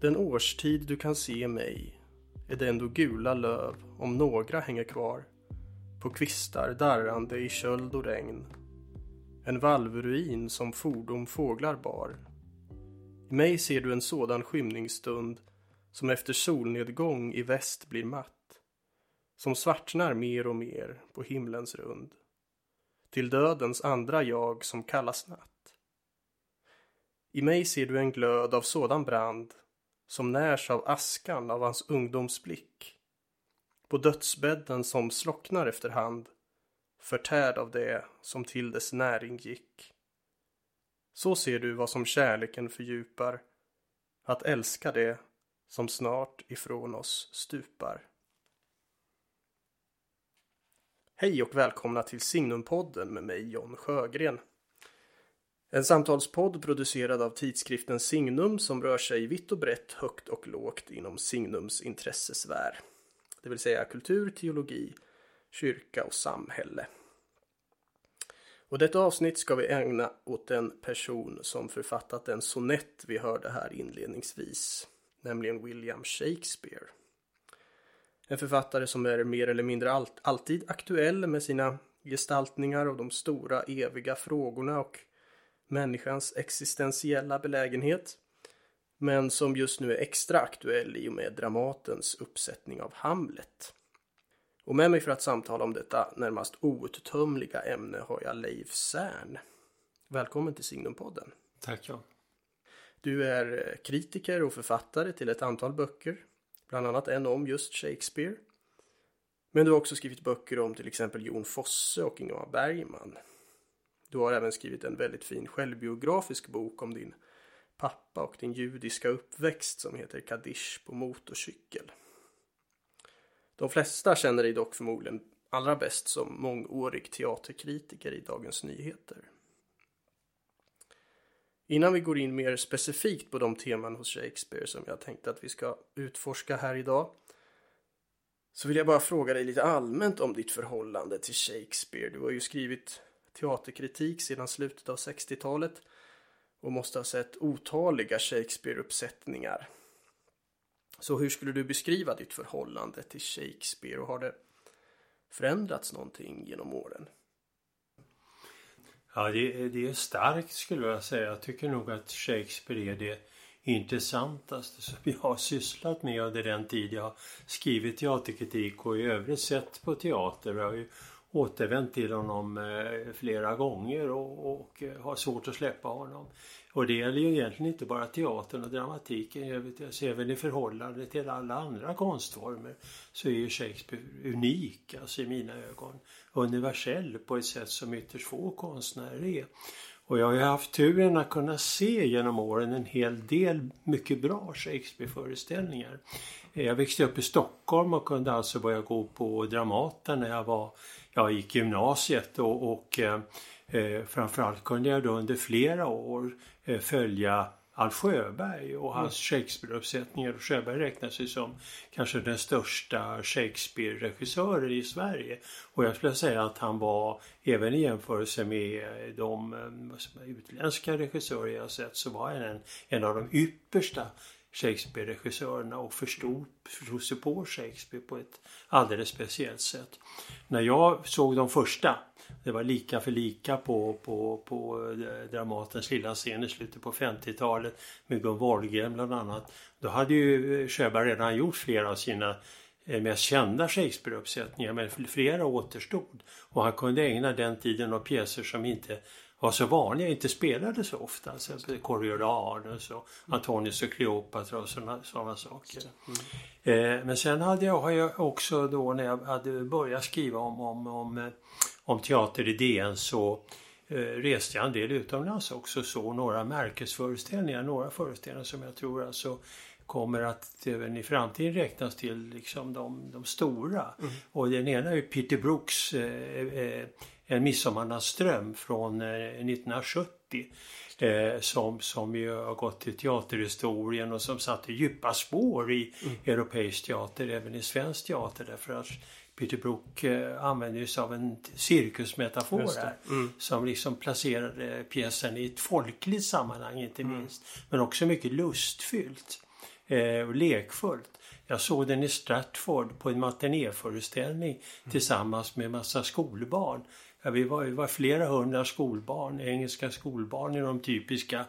Den årstid du kan se mig är det ändå gula löv om några hänger kvar på kvistar darrande i köld och regn. En valvruin som fordom fåglar bar. I mig ser du en sådan skymningsstund som efter solnedgång i väst blir matt. Som svartnar mer och mer på himlens rund. Till dödens andra jag som kallas natt. I mig ser du en glöd av sådan brand som närs av askan av hans ungdomsblick. På dödsbädden som slocknar efterhand, förtärd av det som till dess näring gick. Så ser du vad som kärleken fördjupar, att älska det som snart ifrån oss stupar. Hej och välkomna till Signumpodden med mig John Sjögren. En samtalspodd producerad av tidskriften Signum som rör sig vitt och brett, högt och lågt inom Signums intressesfär. Det vill säga kultur, teologi, kyrka och samhälle. Och detta avsnitt ska vi ägna åt den person som författat den sonett vi hörde här inledningsvis, nämligen William Shakespeare. En författare som är mer eller mindre alltid aktuell med sina gestaltningar av de stora eviga frågorna och människans existentiella belägenhet. Men som just nu är extra aktuell i och med Dramatens uppsättning av Hamlet. Och med mig för att samtala om detta närmast outtömliga ämne har jag Leif Cern. Välkommen till Signumpodden. Tack John. Du är kritiker och författare till ett antal böcker. Bland annat en om just Shakespeare. Men du har också skrivit böcker om till exempel Jon Fosse och Ingmar Bergman. Du har även skrivit en väldigt fin självbiografisk bok om din pappa och din judiska uppväxt som heter Kadish på motorcykel. De flesta känner dig dock förmodligen allra bäst som mångårig teaterkritiker i Dagens Nyheter. Innan vi går in mer specifikt på de teman hos Shakespeare som jag tänkte att vi ska utforska här idag så vill jag bara fråga dig lite allmänt om ditt förhållande till Shakespeare. Du har ju skrivit teaterkritik sedan slutet av 60-talet och måste ha sett otaliga Shakespeare-uppsättningar. Så hur skulle du beskriva ditt förhållande till Shakespeare och har det förändrats någonting genom åren? Ja, det, det är starkt skulle jag säga. Jag tycker nog att Shakespeare är det intressantaste som jag har sysslat med under den tid jag har skrivit teaterkritik och i övrigt sett på teater. Jag har ju återvänt till honom eh, flera gånger och, och eh, har svårt att släppa honom. Och det gäller ju egentligen inte bara teatern och dramatiken. Jag, vet, jag ser i förhållande till alla andra konstformer så är ju Shakespeare unik, alltså i mina ögon. Universell på ett sätt som ytterst få konstnärer är. Och jag har ju haft turen att kunna se genom åren en hel del mycket bra Shakespeare-föreställningar. Jag växte upp i Stockholm och kunde alltså börja gå på Dramaten när jag var, jag gick gymnasiet och, och eh, eh framförallt kunde jag då under flera år eh, följa Alf Sjöberg och hans mm. Shakespeare-uppsättningar. Sjöberg räknas ju som kanske den största Shakespeare-regissören i Sverige. Och jag skulle säga att han var, även i jämförelse med de eh, utländska regissörer jag sett, så var han en, en av de yppersta Shakespeare-regissörerna och förstod, förstod sig på Shakespeare på ett alldeles speciellt sätt. När jag såg de första, det var lika för lika på, på, på eh, Dramatens lilla scen i slutet på 50-talet med Gun Wahlgren bland annat. Då hade ju eh, Sjöberg redan gjort flera av sina eh, mest kända Shakespeare-uppsättningar men flera återstod. Och han kunde ägna den tiden åt pjäser som inte var så vanliga, inte spelade så ofta. Exempel Coriolanus och Antonius och Kleopatra och sådana, sådana saker. Mm. Eh, men sen hade jag, har jag också då när jag hade börjat skriva om, om, om, eh, om teater i DN så eh, reste jag en del utomlands också så några märkesföreställningar, några föreställningar som jag tror alltså kommer att även i framtiden räknas till liksom de, de stora. Mm. Och den ena är Peter Brooks eh, eh, En midsommarnattsdröm från eh, 1970. Eh, som, som ju har gått till teaterhistorien och som satte djupa spår i mm. europeisk teater, även i svensk teater därför att Peter Brook eh, använde sig av en cirkusmetafor här. Mm. Som liksom placerade pjäsen i ett folkligt sammanhang inte mm. minst. Men också mycket lustfyllt. eh, och lekfullt. Jag såg den i Stratford på en matinéföreställning mm. tillsammans med massa skolbarn. Ja, vi, var, var flera hundra skolbarn, engelska skolbarn i de typiska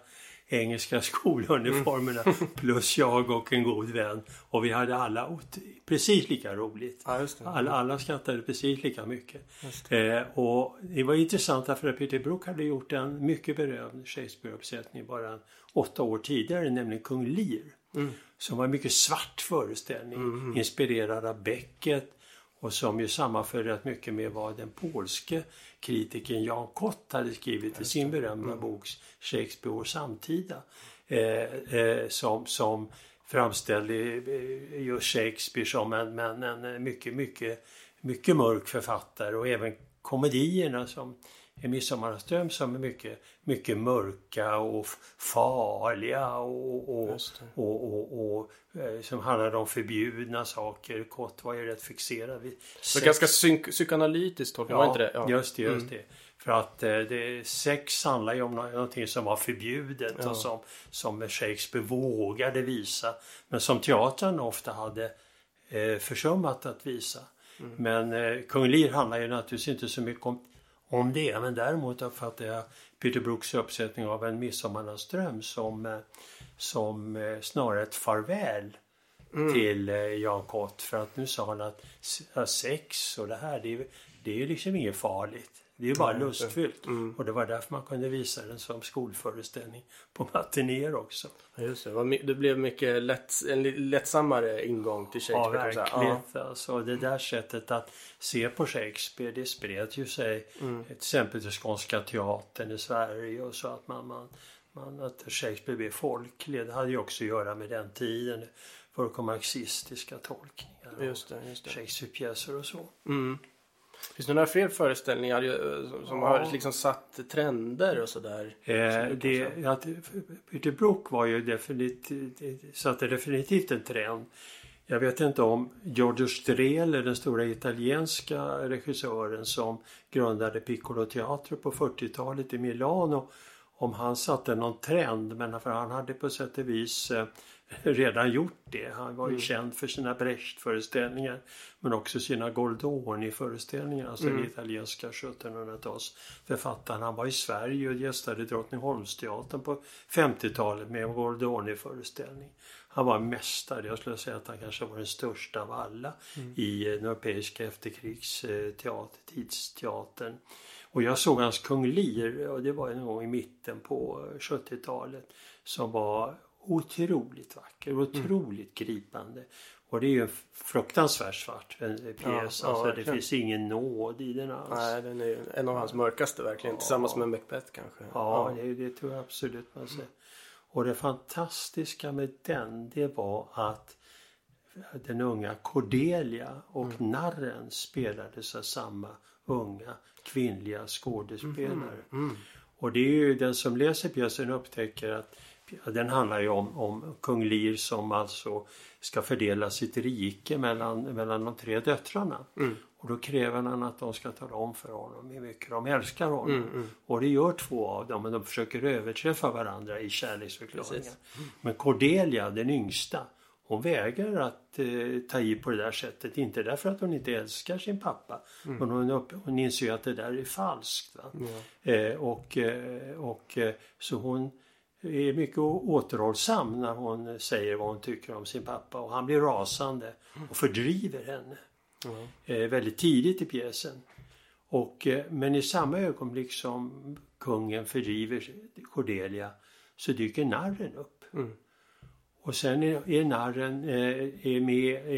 engelska skoluniformerna mm. plus jag och en god vän. Och vi hade alla precis lika roligt. Ja, alla, alla skrattade precis lika mycket. Det. Eh, och det var intressant för att Peter Brook hade gjort en mycket berömd Shakespeare-uppsättning bara åtta år tidigare, nämligen Kung Lear. Mm. Som var en mycket svart föreställning, mm. inspirerad av Beckett och som ju sammanföll rätt mycket med vad den polske kritikern Jan Kott hade skrivit i sin berömda mm. bok Shakespeare och samtida. Eh, eh, som, som framställde eh, just Shakespeare som en, men en mycket, mycket, mycket mörk författare och även komedierna som en Midsommarström som är mycket, mycket mörka och farliga och, och, och, och, och, eh, som handlar om förbjudna saker. Kott var ju rätt fixerad vid sex. ganska psykoanalytiskt tolkar ja, inte det? Ja, just det. Just mm. det. För att eh, det, sex handlar ju om någonting som var förbjudet ja. och som, som Shakespeare vågade visa. Men som teatern ofta hade eh, försummat att visa. Mm. Men eh, Kung Lear handlar ju naturligtvis inte så mycket om om det. Men däremot uppfattar jag Peter Brooks uppsättning av En midsommarnattsdröm som, eh, som eh, snarare ett farväl mm. till eh, Jan Kott. För att nu sa han att sex och det här, det är, det är ju liksom inget farligt. Det är ju bara lustfyllt. Mm. Och det var därför man kunde visa den som skolföreställning på matinéer också. Ja, just det. Det blev mycket lätt, en lättsammare ingång till Shakespeare. Ja, verkligen. Ja. Alltså, det där sättet att se på Shakespeare det spred ju sig mm. till exempel till Skånska teatern i Sverige och så att man, man, man att Shakespeare blev folklig. Det hade ju också att göra med den tiden. Förekom marxistiska tolkningar just det, just det. Shakespeare-pjäser och så. Mm. Finns det några fler föreställningar eh, som ja. har liksom satt trender och sådär? Eh, det, ja, Peter Brook var ju definitivt, satte definitivt en trend. Jag vet inte om Giorgio Strehler, den stora italienska regissören som grundade Piccolo Teatro på 40-talet i Milano, om han satte någon trend. Men för han hade på sätt och vis eh, redan gjort det. Han var ju mm. känd för sina Brecht-föreställningar men också sina Goldoni-föreställningar, alltså mm. den italienska 1700-talsförfattaren. Han var i Sverige och gästade Drottningholmsteatern på 50-talet med en Goldoni-föreställning. Han var mästare, jag skulle säga att han kanske var den största av alla mm. i den europeiska efterkrigsteatern, tidsteatern. Och jag såg hans Kung Lear, och det var en gång i mitten på 70-talet, som var otroligt vacker, mm. otroligt mm. gripande. Och det är ju en fruktansvärt svart pjäs. Ja, alltså, ja, det finns ingen nåd i den alls. Nej, den är en av hans mörkaste verkligen. Ja. Tillsammans med Macbeth kanske. Ja, ja. Det, det, tror jag absolut man säger. Och det fantastiska med den det var att den unga Cordelia och mm. narren spelades av samma unga kvinnliga skådespelare. Mm. Mm. Och det är ju den som läser pjäsen upptäcker att den handlar ju om, om kung Lear som alltså ska fördela sitt rike mellan, mellan de tre döttrarna. Mm. Och då kräver han att de ska tala om för honom hur mycket de älskar honom. Mm, mm. Och det gör två av dem men de försöker överträffa varandra i kärleksförklaringar. Mm. Men Cordelia, den yngsta, hon vägrar att eh, ta i på det där sättet. Inte därför att hon inte älskar sin pappa. Mm. Men hon, upp, hon inser ju att det där är falskt. Eh, och, eh, och eh, så hon är mycket återhållsam när hon säger vad hon tycker om sin pappa och han blir rasande och fördriver henne. Mm. Eh, väldigt tidigt i pjäsen. Och, eh, men i samma ögonblick som kungen fördriver Cordelia så dyker narren upp. Mm. Och sen är, är narren eh, är med eh,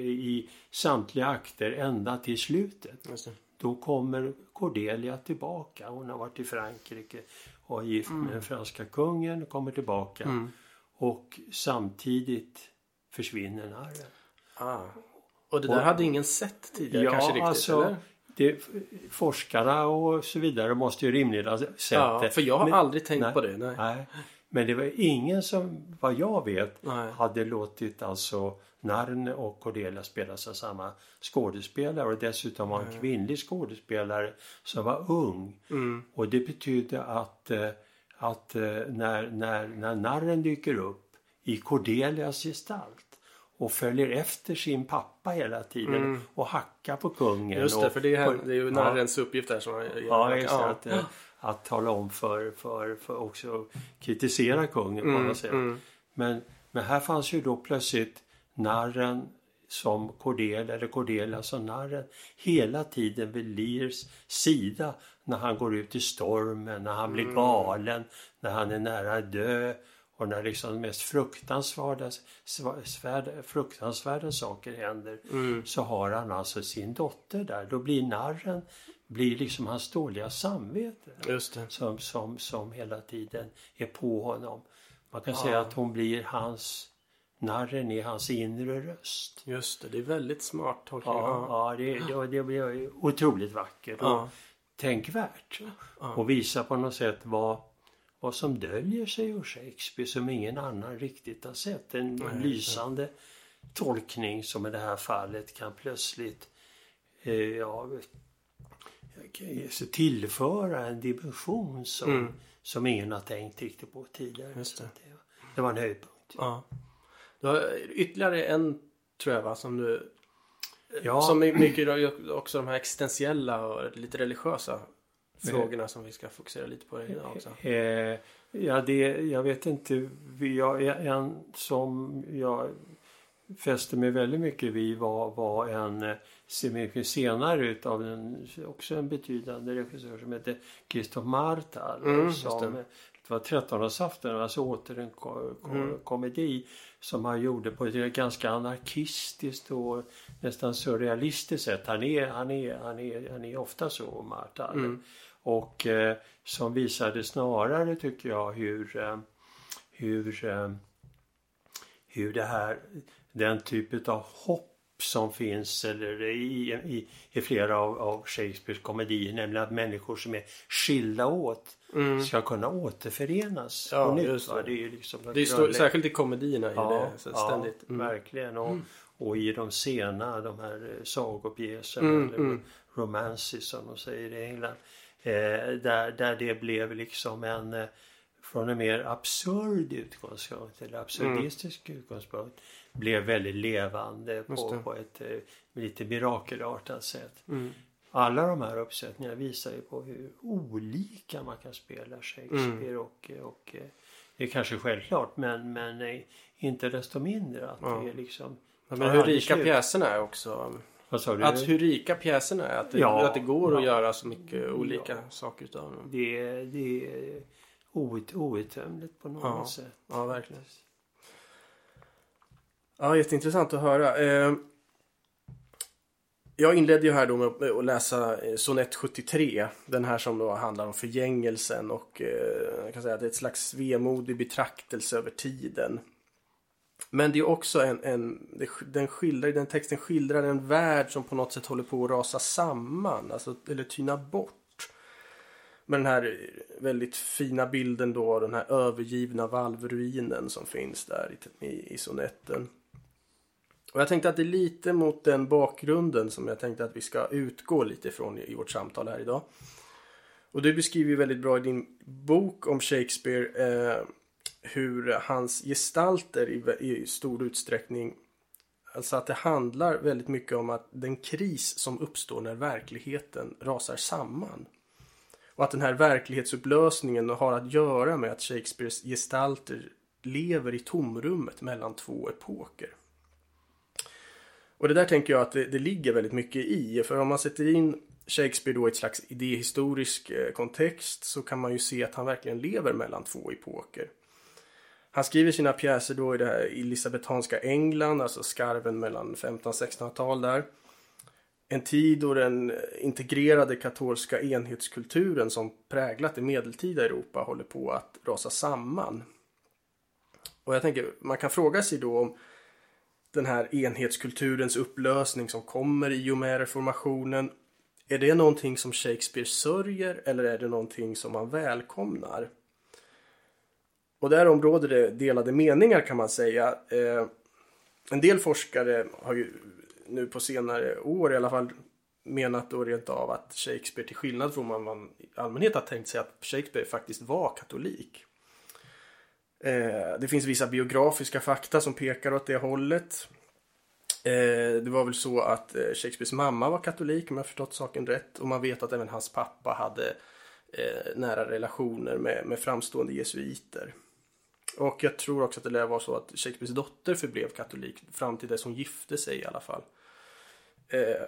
i samtliga akter ända till slutet. Då kommer Cordelia tillbaka. Hon har varit i Frankrike och är gift mm. med den franska kungen och kommer tillbaka. Mm. Och samtidigt försvinner narren. Ah. Och det där och, hade ingen sett tidigare ja, kanske riktigt? Alltså, eller? Det, forskarna och så vidare måste ju rimligen ha sett ja, det. för jag har men, aldrig tänkt nej, på det. Nej. nej. Men det var ingen som, vad jag vet, nej. hade låtit alltså Narn och Cordelia spelas av samma skådespelare och dessutom var en kvinnlig skådespelare som var ung. Mm. Och det betydde att, eh, att eh, när, när, när narren dyker upp i Cordelias gestalt och följer efter sin pappa hela tiden Mm. och hackar på kungen. Just det, och, för det är, det är ju narrens uppgift där som. Ja, det, Ja. Att, tala om för, för, för också kritisera kungen på Mm, något sätt. mm. Men, men här fanns ju då plötsligt narren som Cordelia, eller Cordelia som narren, hela tiden vid Lears sida när han går ut i stormen, när han blir Mm. galen, när han är nära att dö och när liksom de mest fruktansvärda, svärda- fruktansvärda saker händer Mm. så har han alltså sin dotter där. Då blir narren blir liksom hans dåliga samvete som, som, som hela tiden är på honom. Man kan Ja. säga att hon blir hans, narren är hans inre röst. Just det, det är väldigt smart tolkning. Ja, ja det, det, det blir otroligt vackert och Ja. tänkvärt. Ja. Och visar på något sätt vad, vad som döljer sig hos Shakespeare som ingen annan riktigt har sett. En Nej, lysande tolkning som i det här fallet kan plötsligt eh, ja, tillföra en dimension som, Mm. som ingen har tänkt riktigt på tidigare. Det. Det, var- det var en höjdpunkt. Ja. Du har ytterligare en tror jag va, som du... Ja. Som mycket också de här existentiella och lite religiösa frågorna som vi ska fokusera lite på idag också. Eh, ja, det, jag vet inte. Jag, en som jag fäste mig väldigt mycket vid var, var en eh, se- mycket senare utav en, också en betydande regissör som heter Christoph Martal. Mm, som, det. det var 13-årsafton, alltså åter en ko, Mm. komedi som han gjorde på ett ganska anarkistiskt och nästan surrealistiskt sätt. Han är, han är, han är, han är ofta så, Martal. Mm. Och eh, som visade snarare tycker jag hur, eh, hur, eh, hur det här, den typ av hopp som finns eller i, i, i flera av, av Shakespeares komedier, nämligen att människor som är skilda åt Mm. ska kunna återförenas Ja, på nytt. det. Det är liksom Det är stå, särskilt i komedierna är det så ständigt. Ja, Mm. verkligen. Och, och i de sena, de här eh, sagopjäserna, Mm, eller mm. romances som de säger i England. Eh, där, där det blev liksom en, eh, från en mer absurd utgångspunkt, eller absurdistisk utgångspunkt, blev väldigt levande på, på ett eh, lite mirakelartat sätt. Mm. Alla de här uppsättningarna visar ju på hur olika man kan spela Shakespeare Mm. och, och eh, det är kanske självklart men, men eh, inte desto mindre att Ja. det är liksom Ja, men hur rika slut. pjäserna är också. Att hur rika pjäserna är. Att det, Ja, att det går att göra så mycket olika saker utav dem. Det, är- det är out, outtömligt på något sätt. Ja, verkligen. Ja, jätteintressant att höra. Ehm, jag inledde ju här då med att läsa eh, sonett 73. Den här som då handlar om förgängelsen och eh, jag kan säga att det är ett slags vemodig betraktelse över tiden. Men det är också en, en den, skildrar, den texten skildrar en värld som på något sätt håller på att rasa samman, alltså, eller tyna bort. Med den här väldigt fina bilden då den här övergivna valvruinen som finns där i, i, i sonetten. Och jag tänkte att det är lite mot den bakgrunden som jag tänkte att vi ska utgå lite ifrån i, vårt samtal här idag. Och du beskriver ju väldigt bra i din bok om Shakespeare eh, hur hans gestalter i, i stor utsträckning Alltså att det handlar väldigt mycket om att den kris som uppstår när verkligheten rasar samman. Och att den här verklighetsupplösningen har att göra med att Shakespeares gestalter lever i tomrummet mellan två epoker. Och det där tänker jag att det, det ligger väldigt mycket i. För om man sätter in Shakespeare då i ett slags idéhistorisk eh, kontext så kan man ju se att han verkligen lever mellan två epoker. Han skriver sina pjäser då i det här elisabetanska England, alltså skarven mellan 1500 och 1600-tal där. En tid då den integrerade katolska enhetskulturen som präglat det medeltida Europa håller på att rasa samman. Och jag tänker, man kan fråga sig då om den här enhetskulturens upplösning som kommer i och med reformationen. Är det någonting som Shakespeare sörjer eller är det någonting som han välkomnar? Och därom råder det delade meningar kan man säga. Eh, en del forskare har ju nu på senare år i alla fall menat då rent av att Shakespeare till skillnad från vad man i allmänhet har tänkt sig att Shakespeare faktiskt var katolik. Eh, det finns vissa biografiska fakta som pekar åt det hållet. Eh, det var väl så att eh, Shakespeares mamma var katolik om jag förstått saken rätt. Och man vet att även hans pappa hade eh, nära relationer med, med framstående jesuiter. Och jag tror också att det lär vara så att Shakespeares dotter förblev katolik fram till dess hon gifte sig i alla fall. Eh,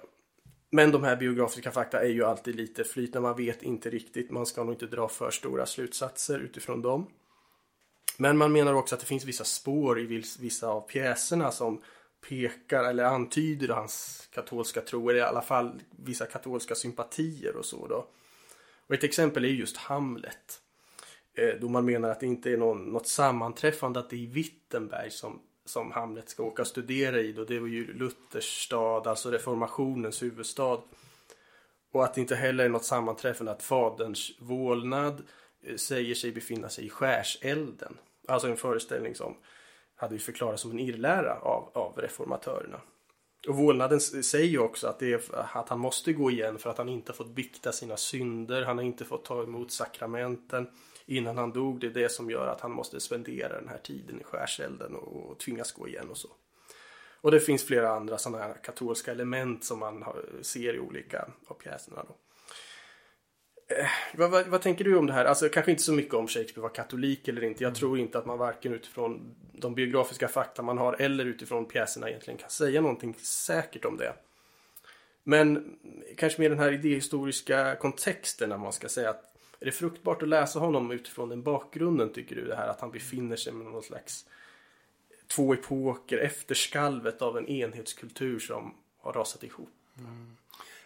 men de här biografiska fakta är ju alltid lite flytande. Man vet inte riktigt. Man ska nog inte dra för stora slutsatser utifrån dem. Men man menar också att det finns vissa spår i vissa av pjäserna som pekar eller antyder hans katolska tro. Eller i alla fall vissa katolska sympatier och så då. Och ett exempel är just Hamlet. Eh, då man menar att det inte är någon, något sammanträffande att det är i Wittenberg som, som Hamlet ska åka och studera i. Då. Det var ju Luthers stad, alltså reformationens huvudstad. Och att det inte heller är något sammanträffande att faderns vålnad eh, säger sig befinna sig i skärselden. Alltså en föreställning som hade ju förklarats som en irrlära av, av reformatörerna. Och vålnaden säger ju också att, det är, att han måste gå igen för att han inte fått bikta sina synder. Han har inte fått ta emot sakramenten innan han dog. Det är det som gör att han måste spendera den här tiden i skärselden och, och tvingas gå igen och så. Och det finns flera andra sådana här katolska element som man har, ser i olika av pjäserna. Då. Eh, vad, vad, vad, tänker du om det här? Alltså kanske inte så mycket om Shakespeare var katolik eller inte. Jag mm. tror inte att man varken utifrån de biografiska fakta man har eller utifrån pjäserna egentligen kan säga någonting säkert om det. Men kanske mer den här idéhistoriska kontexten när man ska säga att är det fruktbart att läsa honom utifrån den bakgrunden tycker du? Det här att han befinner sig med någon slags två epoker, efterskalvet av en enhetskultur som har rasat ihop. Mm.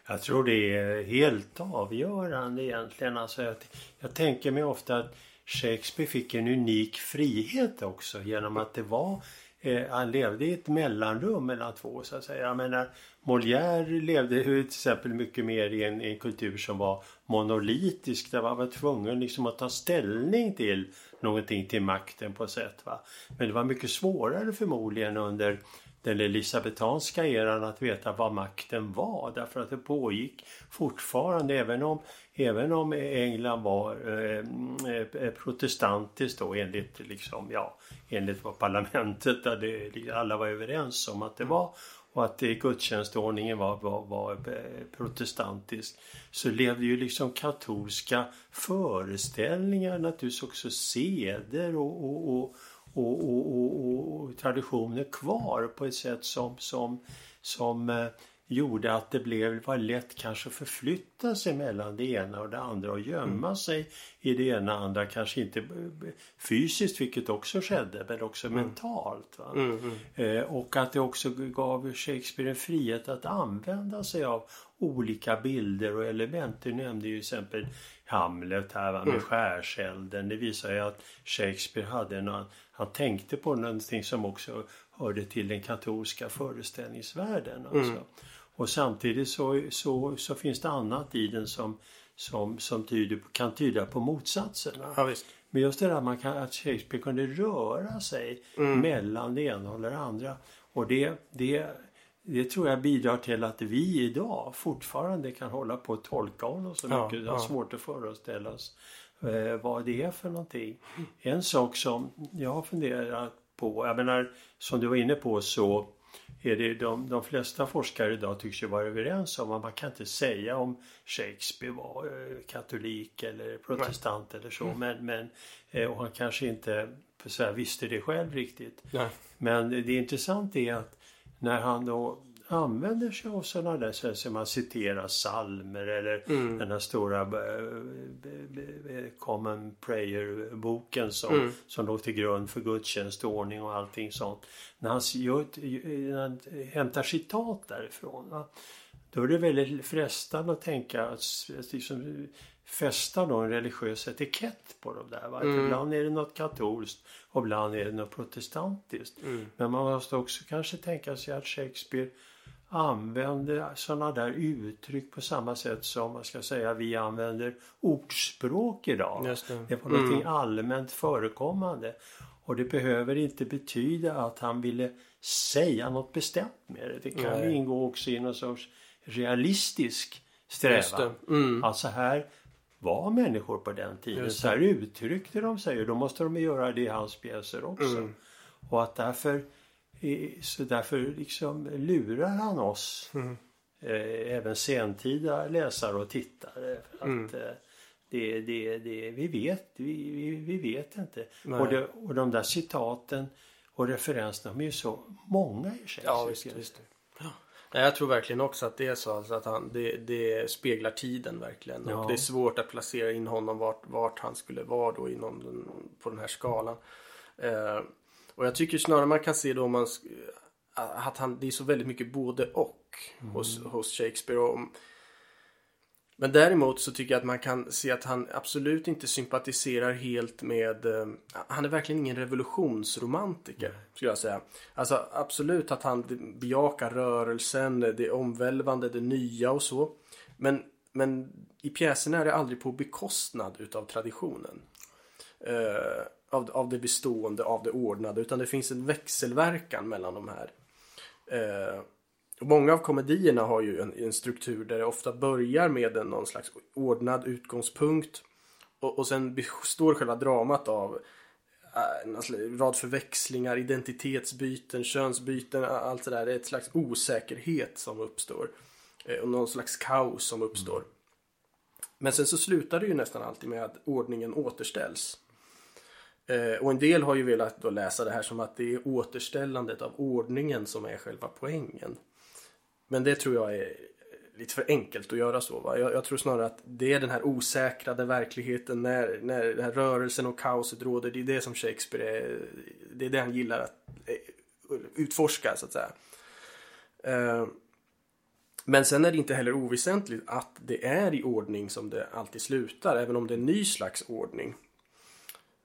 Jag tror det är helt avgörande egentligen. Alltså jag, jag tänker mig ofta att Shakespeare fick en unik frihet också genom att det var eh, han levde i ett mellanrum mellan två så att säga. Jag menar Molière levde till exempel mycket mer i en, en kultur som var monolitisk där man var tvungen liksom att ta ställning till någonting till makten på ett sätt. Va? Men det var mycket svårare förmodligen under den elisabetanska eran att veta vad makten var därför att det pågick fortfarande även om, även om England var eh, eh protestantiskt då enligt liksom, ja, enligt vad parlamentet där alla var överens om att det var och att gudstjänstordningen var, var, var eh, protestantisk så levde ju liksom katolska föreställningar, naturligtvis också seder och, och, och, och, och, och traditioner kvar på ett sätt som, som, som eh, gjorde att det blev, var lätt kanske förflytta sig mellan det ena och det andra och gömma mm. sig i det ena och andra. Kanske inte fysiskt, vilket också skedde, men också mm. mentalt. Mm, mm, eh, och att det också gav Shakespeare en frihet att använda sig av olika bilder och element. Du nämnde ju exempel Hamlet här va, med mm. skärselden. Det visar ju att Shakespeare hade en, han tänkte på någonting som också hörde till den katolska föreställningsvärlden. Alltså. Mm. Och samtidigt så, så, så finns det annat i den som, som, som tyder, kan tyda på motsatserna. Ja. Men just det där man kan, att Shakespeare kunde röra sig mm. mellan det ena och det andra. Och det, det, det tror jag bidrar till att vi idag fortfarande kan hålla på att tolka honom så mycket. Ja, det är svårt att föreställa oss eh, vad det är för någonting. En sak som jag har funderat på, jag menar som du var inne på så är det de, de flesta forskare idag tycks ju vara överens om att man kan inte säga om Shakespeare var eh, katolik eller protestant Nej. eller så. Mm. Men, men, eh, och han kanske inte så här, visste det själv riktigt. Nej. Men det intressanta är att när han då använder sig av sådana där så som man citerar salmer eller mm. den här stora uh, Common Prayer-boken som, mm. som låg till grund för gudstjänstordning och allting sånt. När han, när han hämtar citat därifrån va? då är det väldigt frestande att tänka att liksom, fästa en religiös etikett på dem där. Va? Mm. Ibland är det något katolskt och ibland är det något protestantiskt. Mm. Men man måste också kanske tänka sig att Shakespeare använder sådana där uttryck på samma sätt som man ska säga vi använder ordspråk idag. Det. det var någonting mm. allmänt förekommande. Och det behöver inte betyda att han ville säga något bestämt med det. Det kan Nej. ingå också i någon sorts realistisk strävan. Mm. Alltså här var människor på den tiden. Så här uttryckte de sig och då måste de göra det i hans pjäser också. Mm. Och att därför, så därför liksom lurar han oss. Mm. Eh, även sentida läsare och tittare. För att, Mm. eh, det, det, det, vi vet, vi, vi, vi vet inte. Nej. Och, det, och de där citaten och referenserna, de är ju så många i Shakespeare. Ja, visst, visst. Ja. Jag tror verkligen också att det är så. Alltså att han, det, det speglar tiden verkligen. Ja. Och det är svårt att placera in honom vart, vart han skulle vara då inom den, på den här skalan. Eh, och jag tycker snarare man kan se då man att han, det är så väldigt mycket både och hos, hos Shakespeare. Och, men däremot så tycker jag att man kan se att han absolut inte sympatiserar helt med... Eh, han är verkligen ingen revolutionsromantiker, skulle jag säga. Alltså absolut att han bejakar rörelsen, det omvälvande, det nya och så. Men, men i pjäserna är det aldrig på bekostnad utav traditionen. Eh, av, av det bestående, av det ordnade. Utan det finns en växelverkan mellan de här. Eh, många av komedierna har ju en, en struktur där det ofta börjar med en, någon slags ordnad utgångspunkt. Och, och sen består själva dramat av eh, en slags rad förväxlingar, identitetsbyten, könsbyten, allt det där. Det är ett slags osäkerhet som uppstår. Eh, och någon slags kaos som uppstår. Men sen så slutar det ju nästan alltid med att ordningen återställs. Eh, och en del har ju velat då läsa det här som att det är återställandet av ordningen som är själva poängen. Men det tror jag är lite för enkelt att göra så. Va? Jag, jag tror snarare att det är den här osäkrade verkligheten när, när den här rörelsen och kaoset råder. Det är det som Shakespeare är, det är det han gillar att eh, utforska så att säga. Eh, men sen är det inte heller oväsentligt att det är i ordning som det alltid slutar, även om det är en ny slags ordning.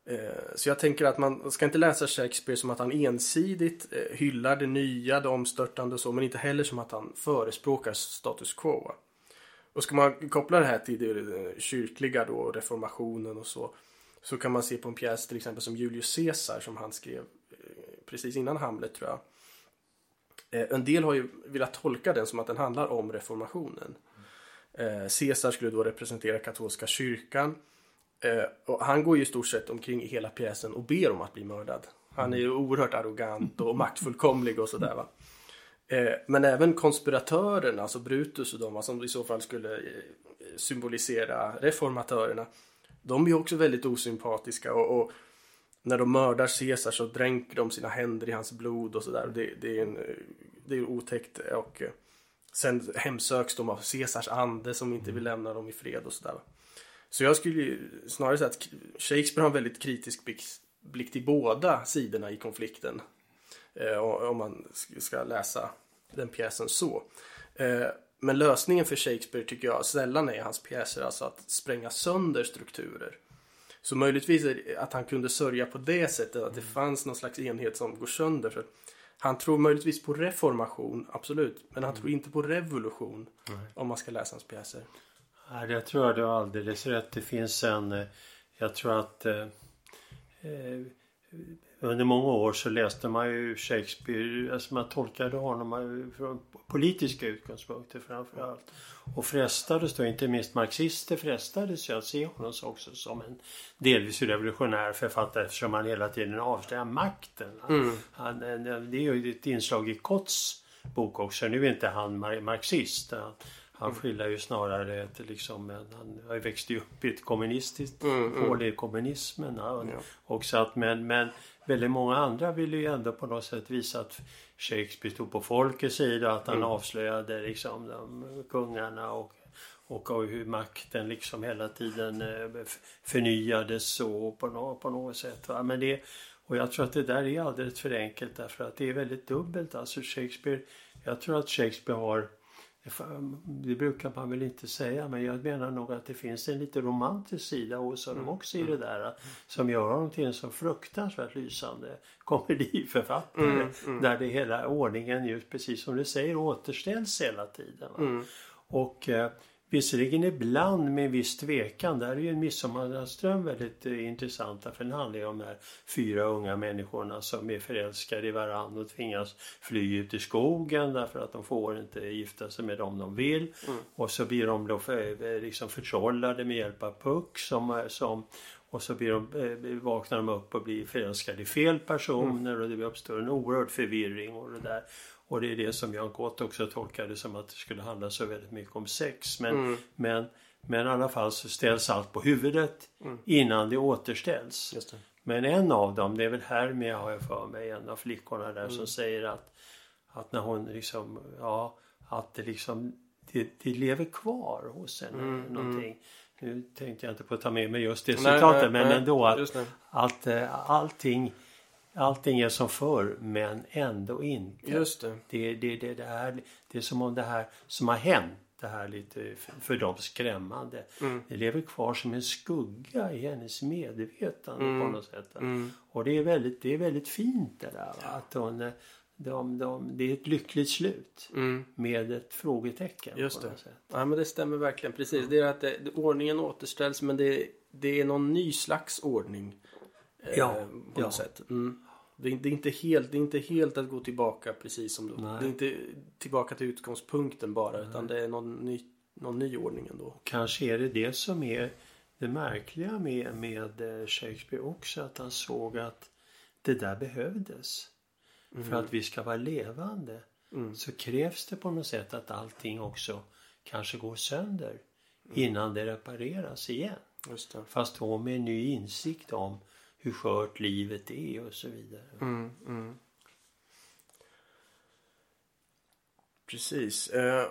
Eh, så jag tänker att man ska inte läsa Shakespeare som att han ensidigt eh, hyllar det nya, det omstörtande och så, men inte heller som att han förespråkar status quo. Och ska man koppla det här till det eh, kyrkliga då, reformationen och så, så kan man se på en pjäs till exempel som Julius Caesar som han skrev precis innan Hamlet tror jag. En del har ju velat tolka den som att den handlar om reformationen. Caesar skulle då representera katolska kyrkan. Eh, och han går ju i stort sett omkring i hela pjäsen och ber om att bli mördad. Han är ju oerhört arrogant och maktfullkomlig och sådär va. Eh, men även konspiratörerna, alltså Brutus och de som i så fall skulle eh, symbolisera reformatörerna. De är ju också väldigt osympatiska och, och när de mördar Caesar så dränker de sina händer i hans blod och sådär. Det, det är en det är otäckt och sen hemsöks de av Caesars ande som inte vill lämna dem i fred och sådär. Så jag skulle snarare säga att Shakespeare har en väldigt kritisk blick, till båda sidorna i konflikten. Eh, om man ska läsa den pjäsen så. Eh, men lösningen för Shakespeare tycker jag sällan är hans pjäser alltså att spränga sönder strukturer. Så möjligtvis att han kunde sörja på det sättet att det fanns någon slags enhet som går sönder. För han tror möjligtvis på reformation, absolut. Men han tror inte på revolution om man ska läsa hans pjäser. Ja, det tror jag du har alldeles rätt. Det finns en... eh, Jag tror att... Eh, eh, under många år så läste man ju Shakespeare, alltså man tolkade honom från politiska utgångspunkter framförallt. Och frestades då, inte minst marxister frestades ju att se honom också som en delvis revolutionär författare eftersom han hela tiden avslöjar makten. Han, han, det är ju ett inslag i Kotts bok också. Nu är inte han mar- marxist. Han, skildrar ju snarare ett liksom, han har ju upp i ett kommunistiskt hål i kommunismen. Ja. Ja. Och så att, men, men väldigt många andra ville ju ändå på något sätt visa att Shakespeare stod på folkets sida. Att han avslöjade liksom de kungarna och, och, hur makten liksom hela tiden eh, förnyades så på, nå, på något sätt. Va? Men det, och jag tror att det där är alldeles för enkelt därför att det är väldigt dubbelt. Alltså Shakespeare, jag tror att Shakespeare har det brukar man väl inte säga men jag menar nog att det finns en lite romantisk sida hos honom också i det där. Som gör honom till en så fruktansvärt lysande komediförfattare. Där det hela ordningen just precis som du säger återställs hela tiden. va. Och eh, Visserligen ibland med en viss tvekan. Där är ju en Midsommarnattsdröm väldigt eh, intressant. För den handlar ju om de här fyra unga människorna som är förälskade i varandra och tvingas fly ut i skogen därför att de får inte gifta sig med dem de vill. Mm. Och så blir de då för, eh, liksom förtrollade med hjälp av Puck som, eh, som och så blir de, vaknar de upp och blir förälskade i fel personer mm. och det uppstår en oerhörd förvirring och det där. Och det är det som Jan Gott också tolkade som att det skulle handla så väldigt mycket om sex. Men, mm. men, men i alla fall så ställs allt på huvudet mm. innan det återställs. Det. Men en av dem, det är väl Hermia har jag för mig, en av flickorna där som mm. säger att, att när hon liksom, ja, att det liksom, det, det lever kvar hos henne mm, någonting. Nu tänkte jag inte på att ta med mig just det citatet men nej, ändå att, att uh, allting Allting är som förr men ändå inte. Just det. Det, det, det, det, är, det är som om det här som har hänt, det här lite för dem skrämmande. Mm. Det lever kvar som en skugga i hennes medvetande mm. på något sätt. Mm. Och det är, väldigt, det är väldigt fint det där. Ja. Att hon, eh, de, de, det är ett lyckligt slut mm. med ett frågetecken. Just det. Ja men det stämmer verkligen precis. Det är att det, ordningen återställs men det, det är någon ny slags ordning. Eh, ja. På något sätt. Mm. Det, är, inte helt, det är inte helt att gå tillbaka precis som då. Nej. Det är inte tillbaka till utgångspunkten bara Nej. utan det är någon ny, någon ny ordning ändå. Kanske är det det som är det märkliga med, med eh, Shakespeare också. Att han såg att det där behövdes. Mm. För att vi ska vara levande mm. så krävs det på något sätt att allting också kanske går sönder mm. innan det repareras igen. Fast då med en ny insikt om hur skört livet är och så vidare. Mm, mm. Precis. Eh,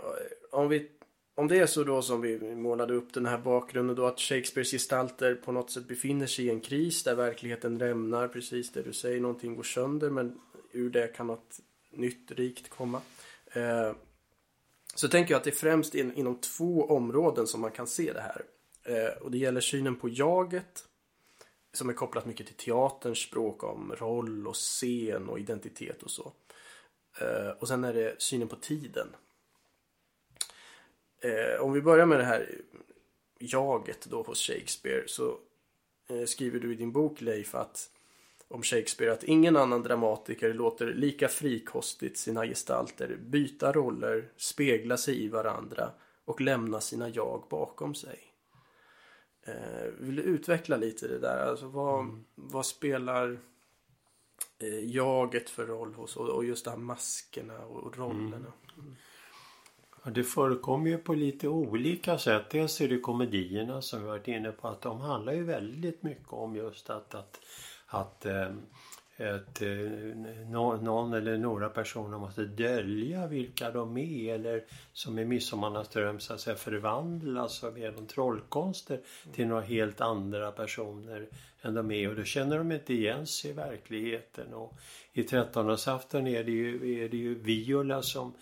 om, vi, om det är så då som vi målade upp den här bakgrunden då att Shakespeares gestalter på något sätt befinner sig i en kris där verkligheten rämnar precis det du säger, någonting går sönder men ur det kan något nytt rikt komma. Eh, så tänker jag att det är främst in, inom två områden som man kan se det här. Eh, och det gäller synen på jaget som är kopplat mycket till teaterns språk om roll och scen och identitet och så. Eh, och sen är det synen på tiden. Eh, om vi börjar med det här jaget då hos Shakespeare så eh, skriver du i din bok Leif att om Shakespeare att ingen annan dramatiker låter lika frikostigt sina gestalter byta roller, spegla sig i varandra och lämna sina jag bakom sig. Eh, vill du utveckla lite det där? Alltså vad, mm. vad spelar eh, jaget för roll hos och, just de här maskerna och rollerna? Mm. Det förekommer ju på lite olika sätt. Dels är det komedierna som vi varit inne på att de handlar ju väldigt mycket om just att, att att att eh, ett, någon eller några personer måste dölja vilka de är eller som i Midsommarnattsdröm så att säga förvandlas av genom trollkonster till några helt andra personer än de är och då känner de inte igen sig i verkligheten. Och I trettondagsafton är det ju, är det ju Viola som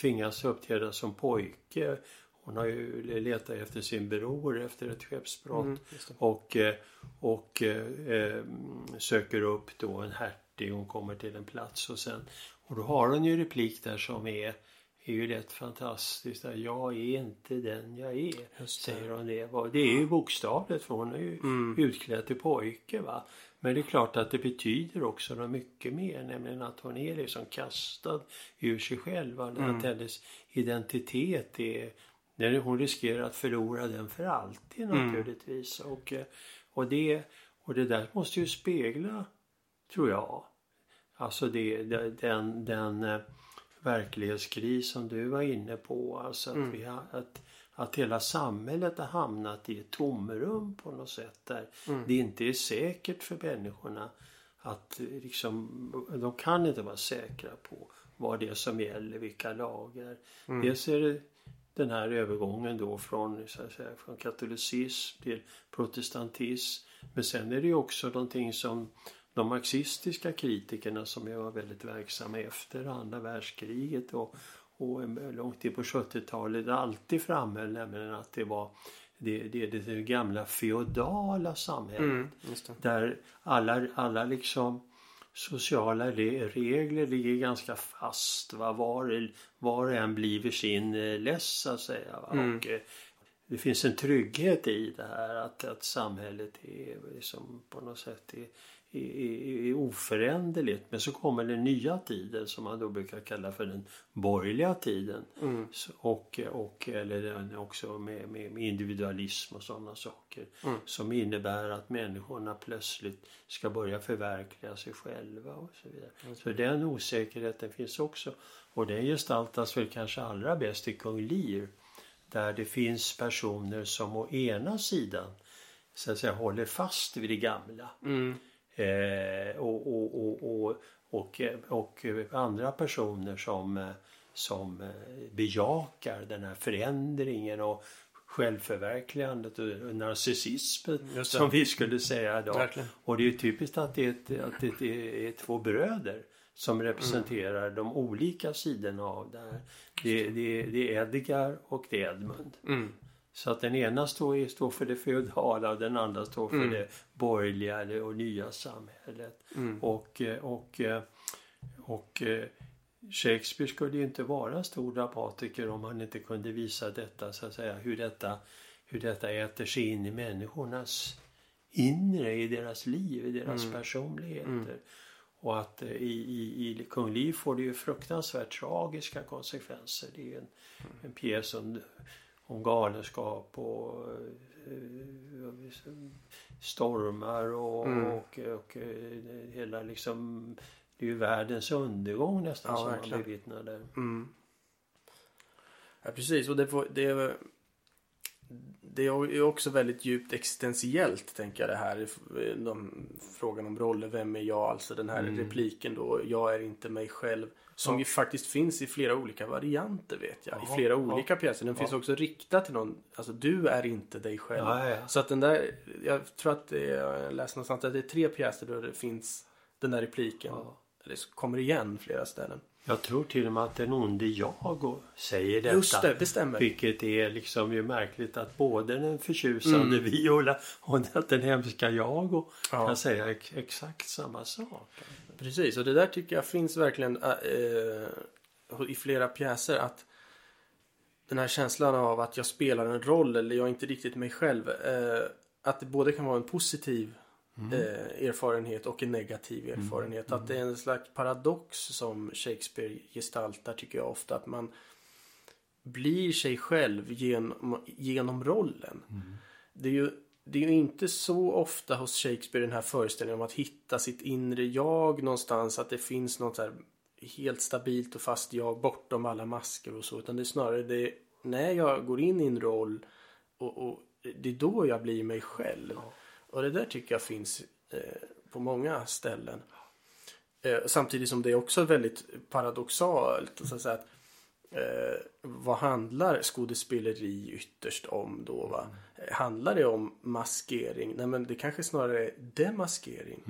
tvingas uppträda som pojke hon har ju letat efter sin bror efter ett skeppsbrott. Mm, och eh, och eh, söker upp då en hertig. Hon kommer till en plats och sen och då har hon ju replik där som är är ju rätt fantastiskt. Jag är inte den jag är, säger hon det. Det är ju bokstavligt för hon är ju mm. utklädd till pojke. Va? Men det är klart att det betyder också något mycket mer, nämligen att hon är liksom kastad ur sig själv. Mm. Att hennes identitet är när hon riskerar att förlora den för alltid mm. naturligtvis. Mm. Och, och, det, och det där måste ju spegla, tror jag, alltså det, den, den eh, verklighetskris som du var inne på. Alltså att, mm. vi har, att, att hela samhället har hamnat i ett tomrum på något sätt där mm. det inte är säkert för människorna att liksom, de kan inte vara säkra på vad det är som gäller, vilka lagar. Mm. Dels är det den här övergången då från, så att säga, från katolicism till protestantism. Men sen är det ju också någonting som de marxistiska kritikerna som ju var väldigt verksamma efter andra världskriget och, och långt in på 70-talet alltid framhöll nämligen att det var det, det, det, gamla feodala samhället. Mm, där alla, alla liksom sociala regler ligger ganska fast. Va? Var, var och en blir sin eh, läss så att säga. Mm. Och, eh, det finns en trygghet i det här att, att samhället är liksom på något sätt är, är, är oföränderligt. Men så kommer den nya tiden som man då brukar kalla för den borgerliga tiden. Mm. Och, och, eller också med, med, med individualism och sådana saker. Mm. Som innebär att människorna plötsligt ska börja förverkliga sig själva och så vidare. Mm. Så den osäkerheten finns också. Och den gestaltas väl kanske allra bäst i Kung Lear. Där det finns personer som å ena sidan så att säga håller fast vid det gamla. Mm. Eh, och, och, och, och, andra personer som, som bejakar den här förändringen och självförverkligandet och narcissismen som vi skulle säga idag. Och det är ju typiskt att det är, ett, att det är två bröder som representerar de olika sidorna av det här. Det, det, det är Edgar och det är Edmund. Mm. Så att den ena står, står för det feodala och den andra står för Mm. det borgerliga och nya samhället. Mm. Och, eh, och, eh, och eh, Shakespeare skulle ju inte vara stor dramatiker om han inte kunde visa detta, så att säga, hur detta, hur detta äter sig in i människornas inre, i deras liv, i deras Mm. personligheter. Och att i, i, i Kung Lear får det ju fruktansvärt tragiska konsekvenser. Det är en, en pjäs om, om galenskap och eh, stormar och, Mm. och, och, eh, hela liksom det är ju världens undergång nästan Ja, som verkligen. man bevittnar där. Mm. Ja, precis. Och det, får, det, är, det är också väldigt djupt existentiellt, tänker jag det här. De, frågan om roller, vem är jag? Alltså den här Mm. repliken då, jag är inte mig själv. Som ju faktiskt finns i flera olika varianter vet jag. Jaha, I flera olika pjäser. Den finns också riktad till någon. Alltså du är inte dig själv. Ja. Så att den där, jag tror att det är, jag läste någonstans att det är tre pjäser där det finns den där repliken. Eller kommer igen flera ställen. Jag tror till och med att den onde jag säger detta. Just det, det stämmer. Vilket är liksom ju märkligt att både den förtjusande Mm. Viola och den hemska jag och Ja. kan säga ex- exakt samma sak. Precis, och det där tycker jag finns verkligen äh, i flera pjäser att den här känslan av att jag spelar en roll eller jag är inte riktigt mig själv. eh, att det både kan vara en positiv eh, erfarenhet och en negativ erfarenhet. Att det är en slags paradox som Shakespeare gestaltar tycker jag ofta. Att man blir sig själv genom, genom rollen. Det är ju det är ju inte så ofta hos Shakespeare den här föreställningen om att hitta sitt inre jag någonstans. Att det finns något så helt stabilt och fast jag bortom alla masker och så. Utan det är snarare det när jag går in i en roll och, och det är då jag blir mig själv. Och det där tycker jag finns eh, på många ställen. Eh, samtidigt som det är också väldigt paradoxalt. Så att säga, att, eh, vad handlar skådespeleri ytterst om då? Va? Handlar det om maskering? Nej men det kanske snarare är demaskering.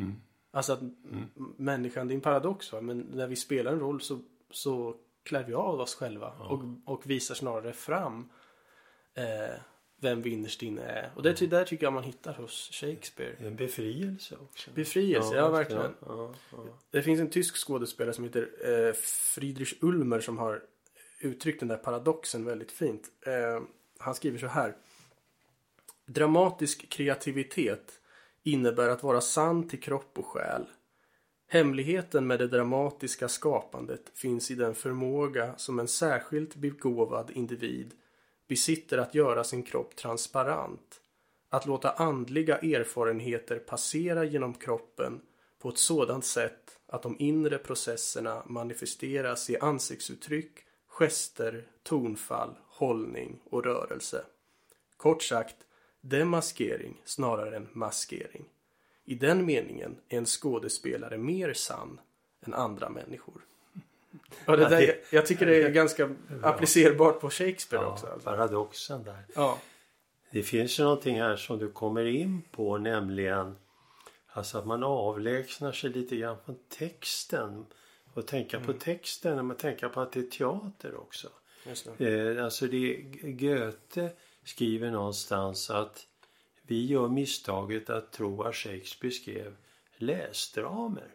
Alltså att m- människan, det är en paradox va? Men när vi spelar en roll så, så klär vi av oss själva och, och visar snarare fram eh, vem vi innerst inne är. Och det ty- där tycker jag man hittar hos Shakespeare. En befrielse också. Befrielse, ja, verkligen. Ja, ja. Det finns en tysk skådespelare som heter eh, Friedrich Ulmer som har uttryckt den där paradoxen väldigt fint. Eh, han skriver så här. Dramatisk kreativitet innebär att vara sann till kropp och själ. Hemligheten med det dramatiska skapandet finns i den förmåga som en särskilt begåvad individ besitter att göra sin kropp transparent. Att låta andliga erfarenheter passera genom kroppen på ett sådant sätt att de inre processerna manifesteras i ansiktsuttryck, gester, tonfall, hållning och rörelse. Kort sagt, demaskering snarare än maskering. I den meningen är en skådespelare mer sann än andra människor. Och det Ja, där, det- jag tycker det är ganska applicerbart på Shakespeare också. Ja, Alltså. paradoxen där. Ja. Det finns ju någonting här som du kommer in på nämligen alltså att man avlägsnar sig lite grann från texten och tänka Mm. på texten när man tänker på att det är teater också. Det. Eh, alltså det, Goethe skriver någonstans att vi gör misstaget att tro att Shakespeare skrev läsdramer.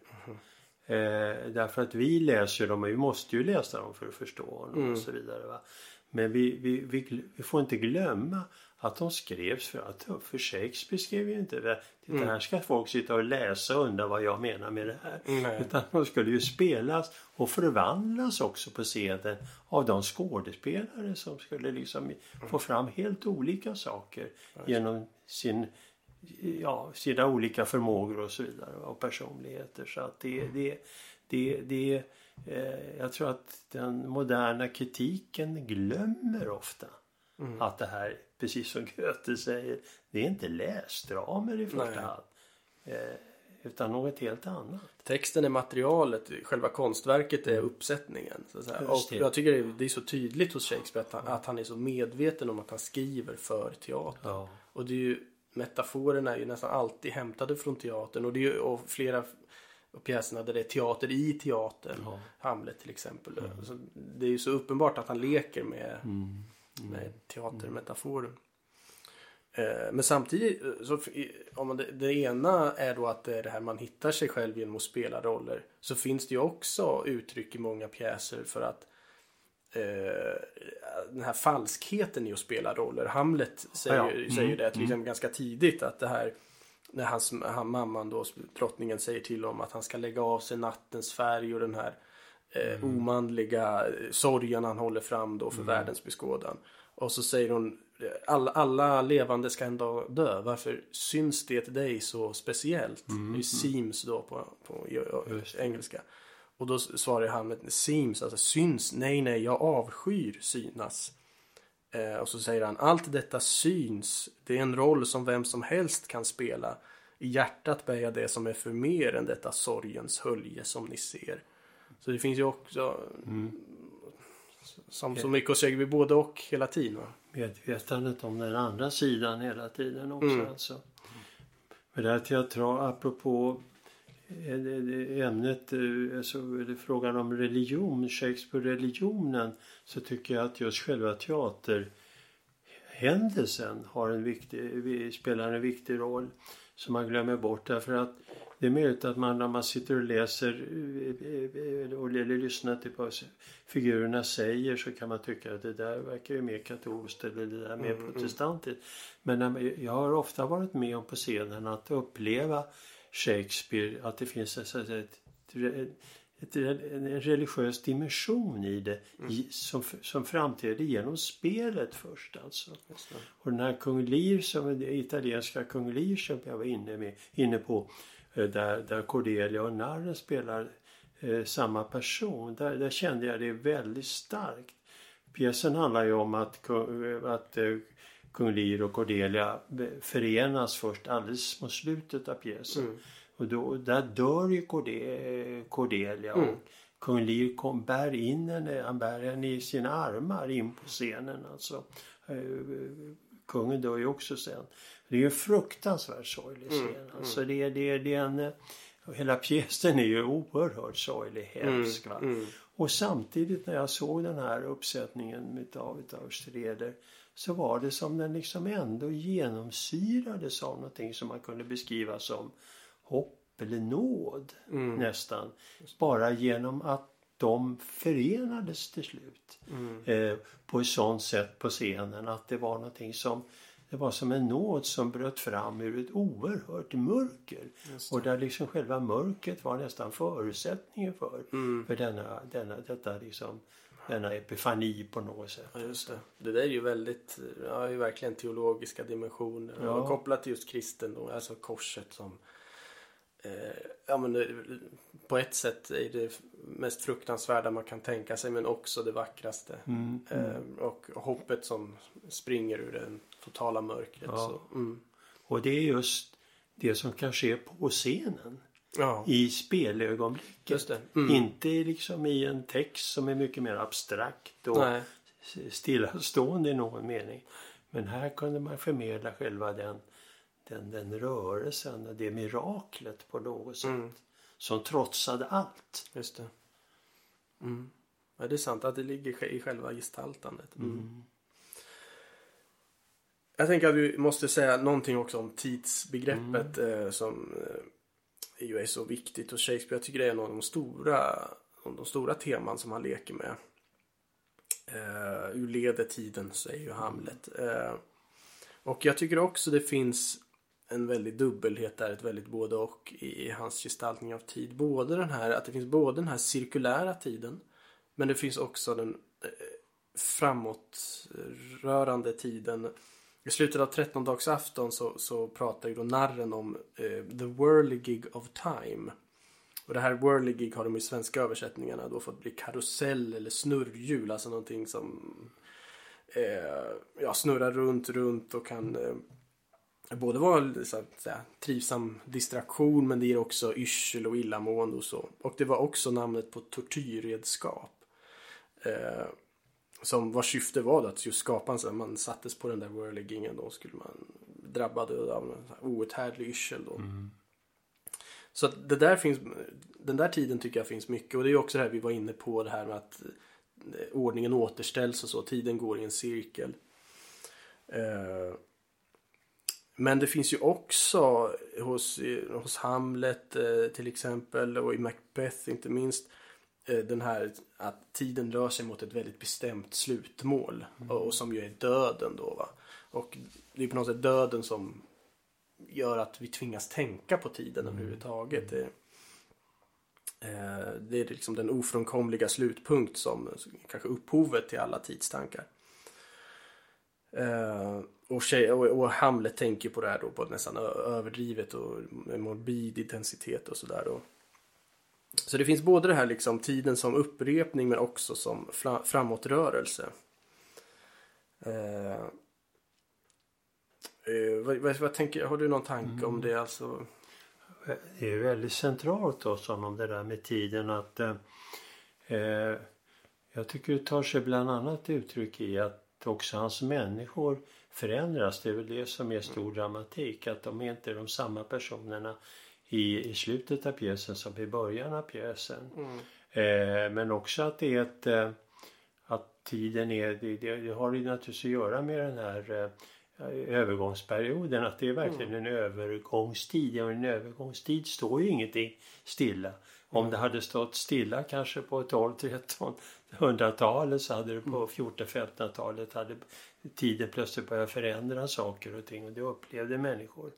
Eh, därför att vi läser dem och vi måste ju läsa dem för att förstå honom och så vidare. Va? Men vi, vi, vi, vi får inte glömma att de skrevs för att för Shakespeare skrev ju inte det. Det här ska folk sitta och läsa och undra vad jag menar med det här. Nej. Utan de skulle ju spelas och förvandlas också på scenen av de skådespelare som skulle liksom få fram helt olika saker genom sin, ja, sina olika förmågor och så vidare och personligheter. Så att det, det, det, det eh, jag tror att den moderna kritiken glömmer ofta att det här, precis som Goethe säger, det är inte läsdramer i första Nej. hand. Eh, utan något helt annat. Texten är materialet, själva konstverket är uppsättningen. Så att säga. Och jag tycker det är, det är så tydligt hos Shakespeare att han, att han är så medveten om att han skriver för teater. Ja. Och det är ju, metaforerna är ju nästan alltid hämtade från teatern. Och det är ju och flera av pjäserna där det är teater i teatern. Ja. Hamlet till exempel. Så det är ju så uppenbart att han leker med, Mm. med teatermetaforer. Eh, Men samtidigt, eh, så om man, det, det ena är då att det är det här man hittar sig själv genom att spela roller. Så finns det ju också uttryck i många pjäser för att eh, den här falskheten i att spela roller. Hamlet säger, Ja, ja. säger det till exempel ganska tidigt att det här när hans, han, mamman då, drottningen säger till honom att han ska lägga av sig nattens färg och den här eh, omanliga eh, sorgen han håller fram då för världens beskådan. Och så säger hon alla, alla levande ska en dag dö. Varför syns det dig så speciellt? Det är seems då på, på engelska. Och då svarar han med seems, alltså syns. Nej, nej, jag avskyr synas. Eh, och så säger han allt detta syns. Det är en roll som vem som helst kan spela. I hjärtat bär jag det som är för mer än detta sorgens hölje som ni ser. Så det finns ju också som så mycket hos Shakespeare både och hela tiden. Va? Medvetandet om den andra sidan hela tiden också Mm. alltså. Men det här teatral, apropå ämnet, eh, alltså, eller frågan om religion, Shakespeare-religionen, så tycker jag att just själva teaterhändelsen har en viktig, spelar en viktig roll som man glömmer bort därför att det är möjligt att man när man sitter och läser eh, och- eller lyssnar till vad figurerna säger så kan man tycka att det där verkar ju mer katolskt eller det där mer protestantiskt. Men när man- jag har ofta varit med om på scenen att uppleva Shakespeare, att det finns ett, ett, ett, ett, en religiös dimension i det i, som, som framträder genom spelet först alltså. Och den här kung Lear, som det italienska kung Lear som jag var inne, med, inne på eh, där, där Cordelia och narren spelar eh, samma person. Där, där kände jag det väldigt starkt. Pjäsen handlar ju om att, kung- att eh, kung Lear och Cordelia förenas först alldeles mot slutet av pjäsen. Och då, där dör ju Corde- Cordelia och kung Lear kom, bär in henne, han bär henne i sina armar in på scenen alltså. Eh, Kungen dör ju också sen. Det är ju en fruktansvärt sorglig scen. Alltså det, det, det är en, eh, hela pjäsen är ju oerhört sorglig, hemsk. Va? Och samtidigt när jag såg den här uppsättningen utav, utav Streder så var det som den liksom ändå genomsyrades av någonting som man kunde beskriva som hopp eller nåd nästan. Bara genom att de förenades till slut. Eh, på ett sånt sätt på scenen att det var någonting som det var som en nåd som bröt fram ur ett oerhört mörker. Och där liksom själva mörkret var nästan förutsättningen för, för denna, denna, detta liksom, denna epifani på något sätt. Ja, just det. Det där är ju väldigt, ja, är verkligen teologiska dimensioner. Ja. Och kopplat till just kristendom, alltså korset som ja, men det, på ett sätt är det mest fruktansvärda man kan tänka sig men också det vackraste. Mm, Eh, och hoppet som springer ur det totala mörkret. Ja. Så, mm. Och det är just det som kan ske på scenen. ja, I spelögonblicket. Mm. Inte liksom i en text som är mycket mer abstrakt och Nej. stillastående i någon mening. Men här kunde man förmedla själva den, den, den rörelsen det miraklet på något sätt. Mm. Som trotsade allt. Just det. Mm. Ja, det är sant att det ligger i själva gestaltandet. Mm. Jag tänker att vi måste säga någonting också om tidsbegreppet eh, som eh, ju är så viktigt. Och Shakespeare, jag tycker det är en av de stora, de stora teman som han leker med. Eh, ur leder tiden, säger ju Hamlet. Eh, och jag tycker också det finns en väldig dubbelhet där, ett väldigt både och i, hans gestaltning av tid. Både den här, att det finns både den här cirkulära tiden men det finns också den eh, framåtrörande tiden. I slutet av trettondagsafton så, så pratar ju då narren om eh, the whirligig of time. Och det här whirligig har de i svenska översättningarna då fått bli karusell eller snurrhjul. Alltså någonting som eh, ja, snurrar runt, runt och kan eh, både vara så att säga, trivsam distraktion men det ger också yrsel och illamående och så. Och det var också namnet på tortyrredskap. Eh, som vars syfte var att just skapa en sån man sattes på den där whirligingen då skulle man drabbad av en outhärdlig yrsel då. Mm. Så att det där finns, den där tiden tycker jag finns mycket och det är också det här vi var inne på det här med att eh, ordningen återställs och så, tiden går i en cirkel. Eh, men det finns ju också hos, hos Hamlet eh, till exempel och i Macbeth inte minst Eh, den här att tiden rör sig mot ett väldigt bestämt slutmål mm. och, och, som ju är döden då va. Och det är på något sätt döden som gör att vi tvingas tänka på tiden mm. överhuvudtaget. Det, eh, det är liksom den ofrånkomliga slutpunkt som kanske upphovet till alla tidstankar. Eh, och, tjej, och, och, Hamlet tänker på det här då på ett nästan överdrivet och morbid intensitet och sådär. Så det finns både det här liksom tiden som upprepning men också som framåtrörelse. Eh, eh, vad, vad, vad, tänker, har du någon tanke mm. om det alltså? Det är väldigt centralt då om det där med tiden att eh, eh, jag tycker det tar sig bland annat uttryck i att också hans människor förändras. Det är väl det som är stor dramatik. Att de inte är de samma personerna i, i slutet av pjäsen som i början av pjäsen. Mm. Eh, men också att det är ett eh, att tiden är, det, det, det, har ju naturligtvis att göra med den här eh, övergångsperioden att det är verkligen mm. en övergångstid. Ja, en övergångstid står ju ingenting stilla. Om mm. det hade stått stilla kanske på 12, 13, 100-talet så hade det på 14, 15-talet hade tiden plötsligt börjat förändra saker och ting och det upplevde människor.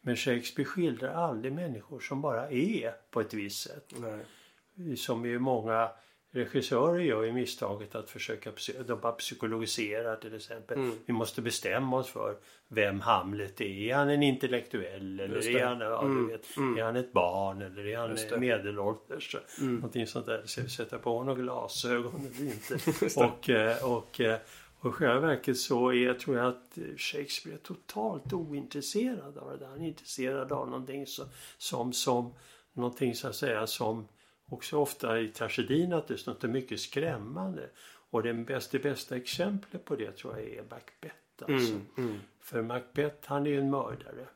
Men Shakespeare skildrar aldrig människor som bara är på ett visst sätt. Nej. Som ju många regissörer gör ju misstaget att försöka de bara psykologiserar till exempel. Mm. Vi måste bestämma oss för vem Hamlet är. Är han en intellektuell eller är han, ja, mm. vet, mm. är han ett barn eller är han medelålders? Mm. Någonting sånt där. Så sätta på honom glasögon eller inte. och, eh, och, eh, och i själva verket så är, tror jag att Shakespeare är totalt ointresserad av det där. Han är intresserad av någonting som, som, som någonting så att säga som också ofta i tragedin att det är något mycket skrämmande. Och det bästa, det bästa exemplet på det tror jag är Macbeth. Alltså. Mm, mm. För Macbeth han är ju en mördare.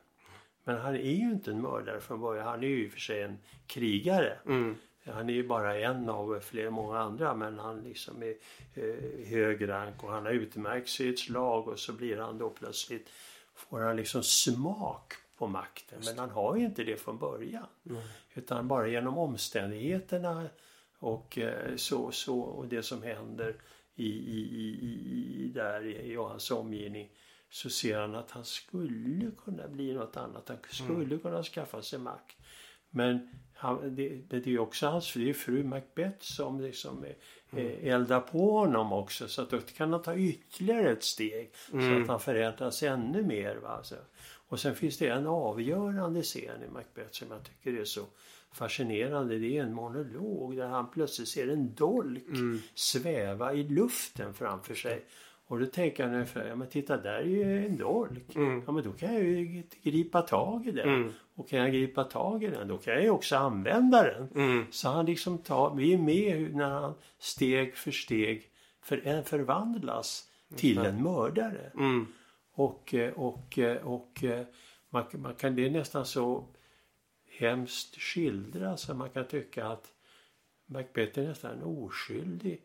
Men han är ju inte en mördare från början. Han är ju i och för sig en krigare. Mm. Han är ju bara en av flera många andra men han liksom är eh, hög rank och han har utmärkt sig i ett slag och så blir han då plötsligt får han liksom smak på makten. Men han har ju inte det från början. Mm. Utan bara genom omständigheterna och eh, så, så och det som händer i, i, i, i där i, hans omgivning så ser han att han skulle kunna bli något annat. Han skulle mm. kunna skaffa sig makt. Men han, det, det är också hans fru, fru Macbeth som liksom mm. eldar på honom också. Så att då kan han ta ytterligare ett steg. Mm. Så att han förändras ännu mer. Va? Alltså. Och sen finns det en avgörande scen i Macbeth som jag tycker är så fascinerande. Det är en monolog där han plötsligt ser en dolk mm. sväva i luften framför sig. Och då tänker han ungefär, ja men titta där är ju en dolk. Mm. Ja men då kan jag ju gripa tag i den. Mm. Och kan jag gripa tag i den då kan jag ju också använda den. Mm. Så han liksom tar, vi är med när han steg för steg för, förvandlas till en mördare. Och, eh, och, eh, och eh, man, man kan, det är nästan så hemskt skildra så man kan tycka att Macbeth är nästan oskyldig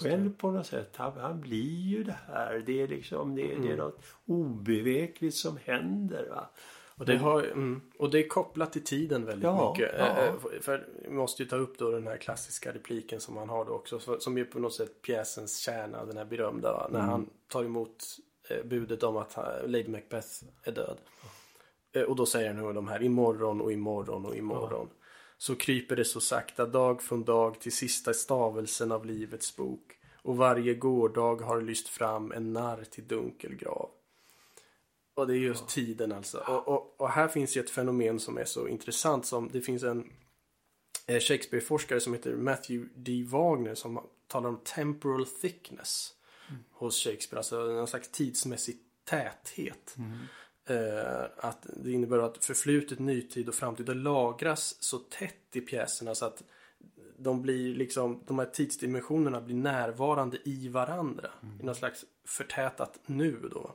själv på något sätt. Han, han, blir ju det här. Det är liksom det, mm. det är mm. något obevekligt som händer. Va? Och det, har, mm, och det är kopplat till tiden väldigt Ja, mycket. ja. För vi måste ju ta upp då den här klassiska repliken som han har då också. Som är på något sätt pjäsens kärna, den här berömda. va? När Mm. han tar emot budet om att ha- Lady Macbeth är död. Eh, Och då säger nu de här imorgon och imorgon och imorgon. Så kryper det så sakta dag från dag till sista stavelsen av livets bok. Och varje gårdag har lyst fram en narr till dunkel grav. Och det är just tiden alltså. Och, och, och här finns ju ett fenomen som är så intressant som det finns en eh, Shakespeare-forskare som heter Matthew D. Wagner som talar om temporal thickness hos Shakespeare. Alltså någon slags tidsmässig täthet. Eh, att det innebär att förflutet, nutid och framtid lagras så tätt i pjäserna så att de blir liksom, de här tidsdimensionerna blir närvarande i varandra. I någon slags förtätat nu då.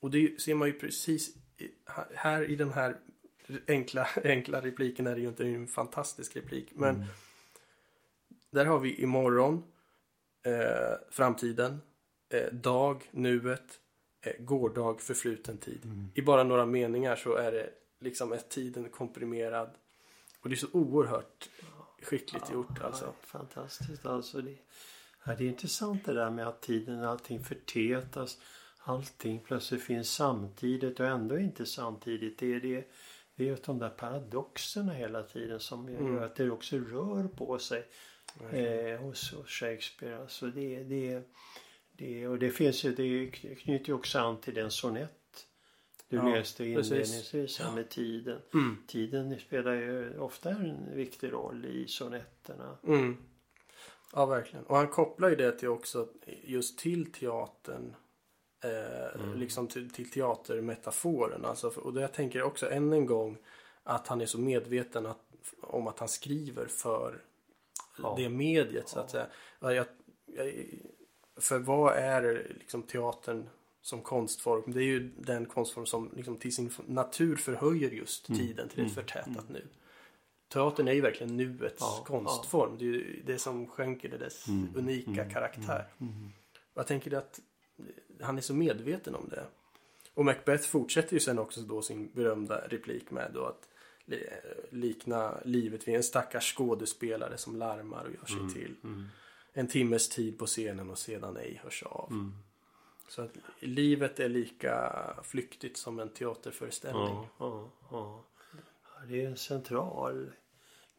Och det ser man ju precis i, här i den här enkla, enkla repliken är det ju inte en fantastisk replik. Men där har vi imorgon, eh, framtiden, eh, dag, nuet, eh, gårdag, förfluten tid. I bara några meningar så är det liksom är tiden komprimerad. Och det är så oerhört skickligt gjort alltså. Ja, fantastiskt alltså. Det, ja, det är intressant det där med att tiden, allting förtätas. Allting plötsligt finns samtidigt och ändå inte samtidigt. Det är, det, det är just de där paradoxerna hela tiden som gör att det också rör på sig eh, hos, hos Shakespeare. Alltså det, det, det, och det finns ju, det knyter ju också an till den sonett du Ja, läste inledningsvis här med tiden. Mm. Tiden spelar ju ofta en viktig roll i sonetterna. Mm. Ja, verkligen. Och han kopplar ju det till också just till teatern. Eh, Liksom till, till teatermetaforen. Alltså, och det jag tänker också än en gång att han är så medveten att, om att han skriver för Ja. det mediet så att säga. Ja, jag, jag, för vad är liksom teatern som konstform? Det är ju den konstform som liksom till sin natur förhöjer just tiden till ett förtätat nu. Teatern är ju verkligen nuets Ja, konstform. Det är ju det som skänker det dess unika karaktär. Jag tänker att han är så medveten om det. Och Macbeth fortsätter ju sen också då sin berömda replik med då att li- likna livet vid en stackars skådespelare som larmar och gör sig till. En timmes tid på scenen och sedan ej hörs av. Så att livet är lika flyktigt som en teaterföreställning. Ja, ja, ja. Det är en central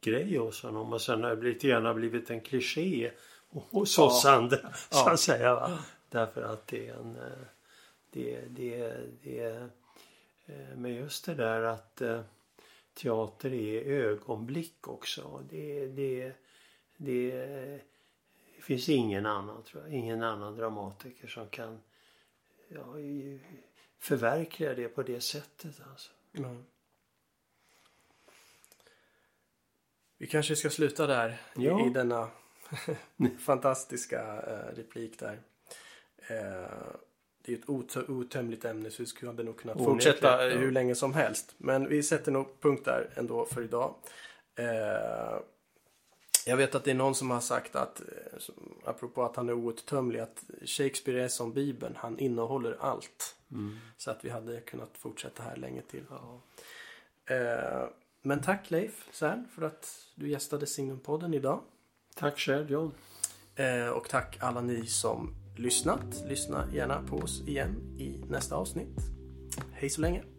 grej hos honom och sen har det lite grann blivit en kliché hos oss andra så att säga. Va? Därför att det är en... eh, Det, det, det, eh, men just det där att eh, teater är ögonblick också. Det, det, det, det finns ingen annan tror jag. Ingen annan dramatiker som kan ja, förverkliga det på det sättet. Alltså. Ja. Vi kanske ska sluta där Ja. i, i denna fantastiska eh, replik där. Eh, det är ett otö- otömligt ämne så vi skulle nog Onekligen, fortsätta eh, hur länge som helst. Men vi sätter nog punkt där ändå för idag. Jag vet att det är någon som har sagt att, eh, apropå att han är outtömlig, att Shakespeare är som Bibeln. Han innehåller allt. Så att vi hade kunnat fortsätta här länge till. Ja. Eh, men tack Leif Cern för att du gästade Signumpodden idag. Tack själv John. Eh, och tack alla ni som lyssnat. Lyssna gärna på oss igen i nästa avsnitt. Hej så länge!